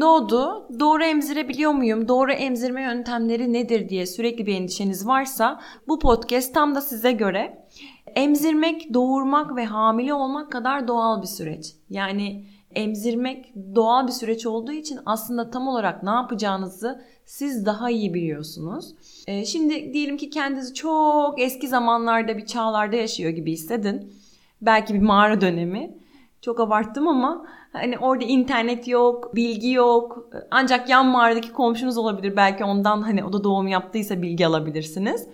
doğdu. Doğru emzirebiliyor muyum? Doğru emzirme yöntemleri nedir diye sürekli bir endişeniz varsa bu podcast tam da size göre. Emzirmek, doğurmak ve hamile olmak kadar doğal bir süreç. Yani emzirmek doğal bir süreç olduğu için aslında tam olarak ne yapacağınızı siz daha iyi biliyorsunuz. Ee, şimdi diyelim ki kendinizi çok eski zamanlarda bir çağlarda yaşıyor gibi hissedin. Belki bir mağara dönemi. Çok abarttım ama hani orada internet yok, bilgi yok. Ancak yan mağaradaki komşunuz olabilir. Belki ondan hani o da doğum yaptıysa bilgi alabilirsiniz.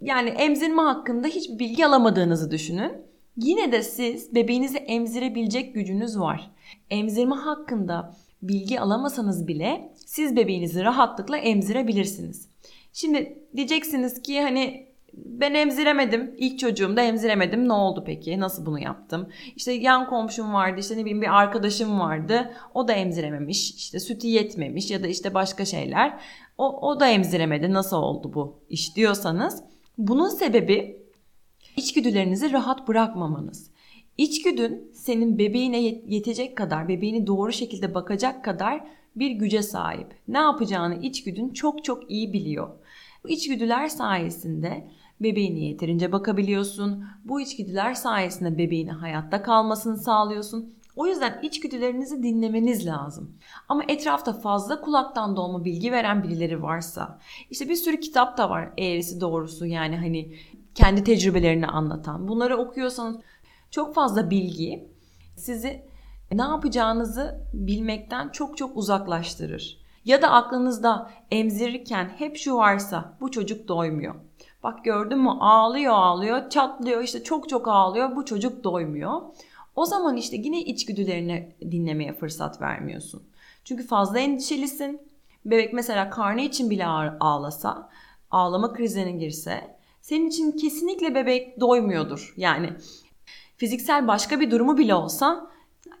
Yani emzirme hakkında hiçbir bilgi alamadığınızı düşünün. Yine de siz bebeğinizi emzirebilecek gücünüz var. Emzirme hakkında bilgi alamasanız bile siz bebeğinizi rahatlıkla emzirebilirsiniz. Şimdi diyeceksiniz ki hani ben emziremedim. İlk çocuğumda emziremedim. Ne oldu peki? Nasıl bunu yaptım? İşte yan komşum vardı. işte ne bileyim bir arkadaşım vardı. O da emzirememiş. İşte sütü yetmemiş ya da işte başka şeyler. O, o da emziremedi. Nasıl oldu bu iş diyorsanız. Bunun sebebi içgüdülerinizi rahat bırakmamanız. İçgüdün senin bebeğine yetecek kadar, bebeğini doğru şekilde bakacak kadar bir güce sahip. Ne yapacağını içgüdün çok çok iyi biliyor. Bu içgüdüler sayesinde bebeğine yeterince bakabiliyorsun. Bu içgüdüler sayesinde bebeğine hayatta kalmasını sağlıyorsun. O yüzden içgüdülerinizi dinlemeniz lazım. Ama etrafta fazla kulaktan dolma bilgi veren birileri varsa, işte bir sürü kitap da var eğrisi doğrusu yani hani kendi tecrübelerini anlatan. Bunları okuyorsanız çok fazla bilgi sizi ne yapacağınızı bilmekten çok çok uzaklaştırır. Ya da aklınızda emzirirken hep şu varsa bu çocuk doymuyor. Bak gördün mü ağlıyor ağlıyor çatlıyor işte çok çok ağlıyor bu çocuk doymuyor. O zaman işte yine içgüdülerini dinlemeye fırsat vermiyorsun. Çünkü fazla endişelisin. Bebek mesela karnı için bile ağlasa, ağlama krizine girse senin için kesinlikle bebek doymuyordur. Yani fiziksel başka bir durumu bile olsa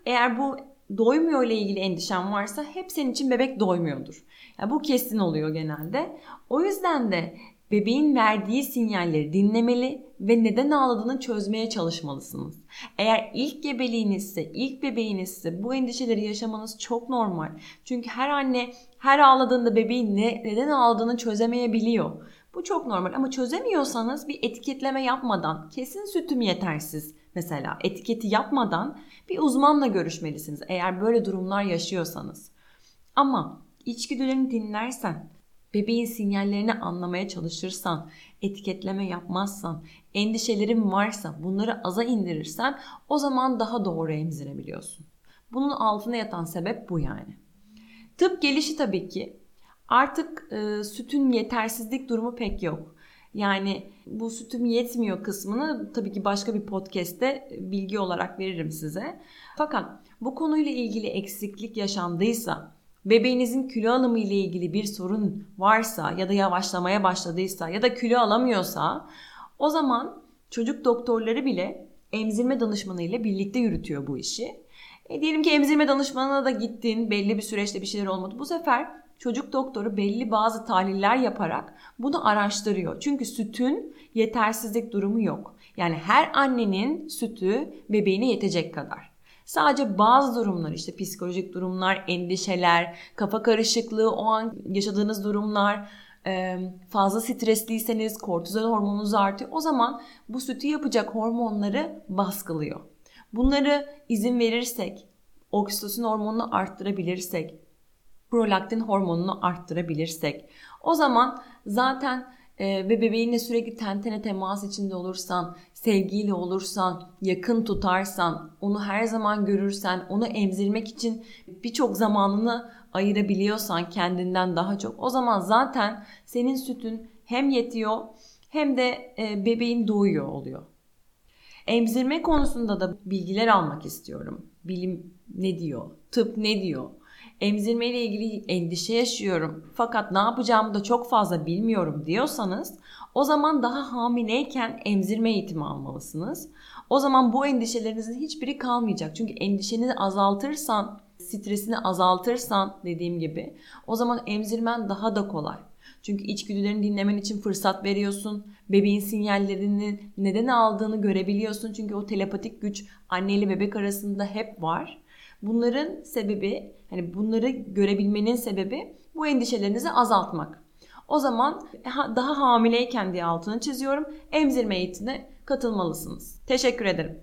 eğer bu doymuyor ile ilgili endişen varsa hep senin için bebek doymuyordur. Yani bu kesin oluyor genelde. O yüzden de bebeğin verdiği sinyalleri dinlemeli ve neden ağladığını çözmeye çalışmalısınız. Eğer ilk gebeliğinizse, ilk bebeğinizse bu endişeleri yaşamanız çok normal. Çünkü her anne her ağladığında bebeğin ne, neden ağladığını çözemeyebiliyor. Bu çok normal ama çözemiyorsanız bir etiketleme yapmadan kesin sütüm yetersiz mesela etiketi yapmadan bir uzmanla görüşmelisiniz eğer böyle durumlar yaşıyorsanız. Ama içgüdülerini dinlersen, bebeğin sinyallerini anlamaya çalışırsan, etiketleme yapmazsan, endişelerin varsa bunları aza indirirsen o zaman daha doğru emzirebiliyorsun. Bunun altına yatan sebep bu yani. Tıp gelişi tabii ki artık e, sütün yetersizlik durumu pek yok. Yani bu sütüm yetmiyor kısmını tabii ki başka bir podcast'te bilgi olarak veririm size. Fakat bu konuyla ilgili eksiklik yaşandıysa, bebeğinizin kilo alımı ile ilgili bir sorun varsa ya da yavaşlamaya başladıysa ya da kilo alamıyorsa o zaman çocuk doktorları bile emzirme danışmanı ile birlikte yürütüyor bu işi. E diyelim ki emzirme danışmanına da gittin, belli bir süreçte bir şeyler olmadı. Bu sefer çocuk doktoru belli bazı tahliller yaparak bunu araştırıyor. Çünkü sütün yetersizlik durumu yok. Yani her annenin sütü bebeğine yetecek kadar. Sadece bazı durumlar işte psikolojik durumlar, endişeler, kafa karışıklığı, o an yaşadığınız durumlar, fazla stresliyseniz kortizol hormonunuz artıyor. O zaman bu sütü yapacak hormonları baskılıyor. Bunları izin verirsek, oksitosin hormonunu arttırabilirsek, prolaktin hormonunu arttırabilirsek o zaman zaten e, ve bebeğinle sürekli tentene temas içinde olursan, sevgiyle olursan, yakın tutarsan, onu her zaman görürsen, onu emzirmek için birçok zamanını ayırabiliyorsan kendinden daha çok o zaman zaten senin sütün hem yetiyor hem de e, bebeğin doğuyor oluyor. Emzirme konusunda da bilgiler almak istiyorum. Bilim ne diyor? Tıp ne diyor? emzirme ile ilgili endişe yaşıyorum fakat ne yapacağımı da çok fazla bilmiyorum diyorsanız o zaman daha hamileyken emzirme eğitimi almalısınız. O zaman bu endişelerinizin hiçbiri kalmayacak. Çünkü endişeni azaltırsan, stresini azaltırsan dediğim gibi o zaman emzirmen daha da kolay. Çünkü içgüdülerini dinlemen için fırsat veriyorsun. Bebeğin sinyallerini neden aldığını görebiliyorsun. Çünkü o telepatik güç anne ile bebek arasında hep var. Bunların sebebi hani bunları görebilmenin sebebi bu endişelerinizi azaltmak. O zaman daha hamileyken diye altını çiziyorum. Emzirme eğitimine katılmalısınız. Teşekkür ederim.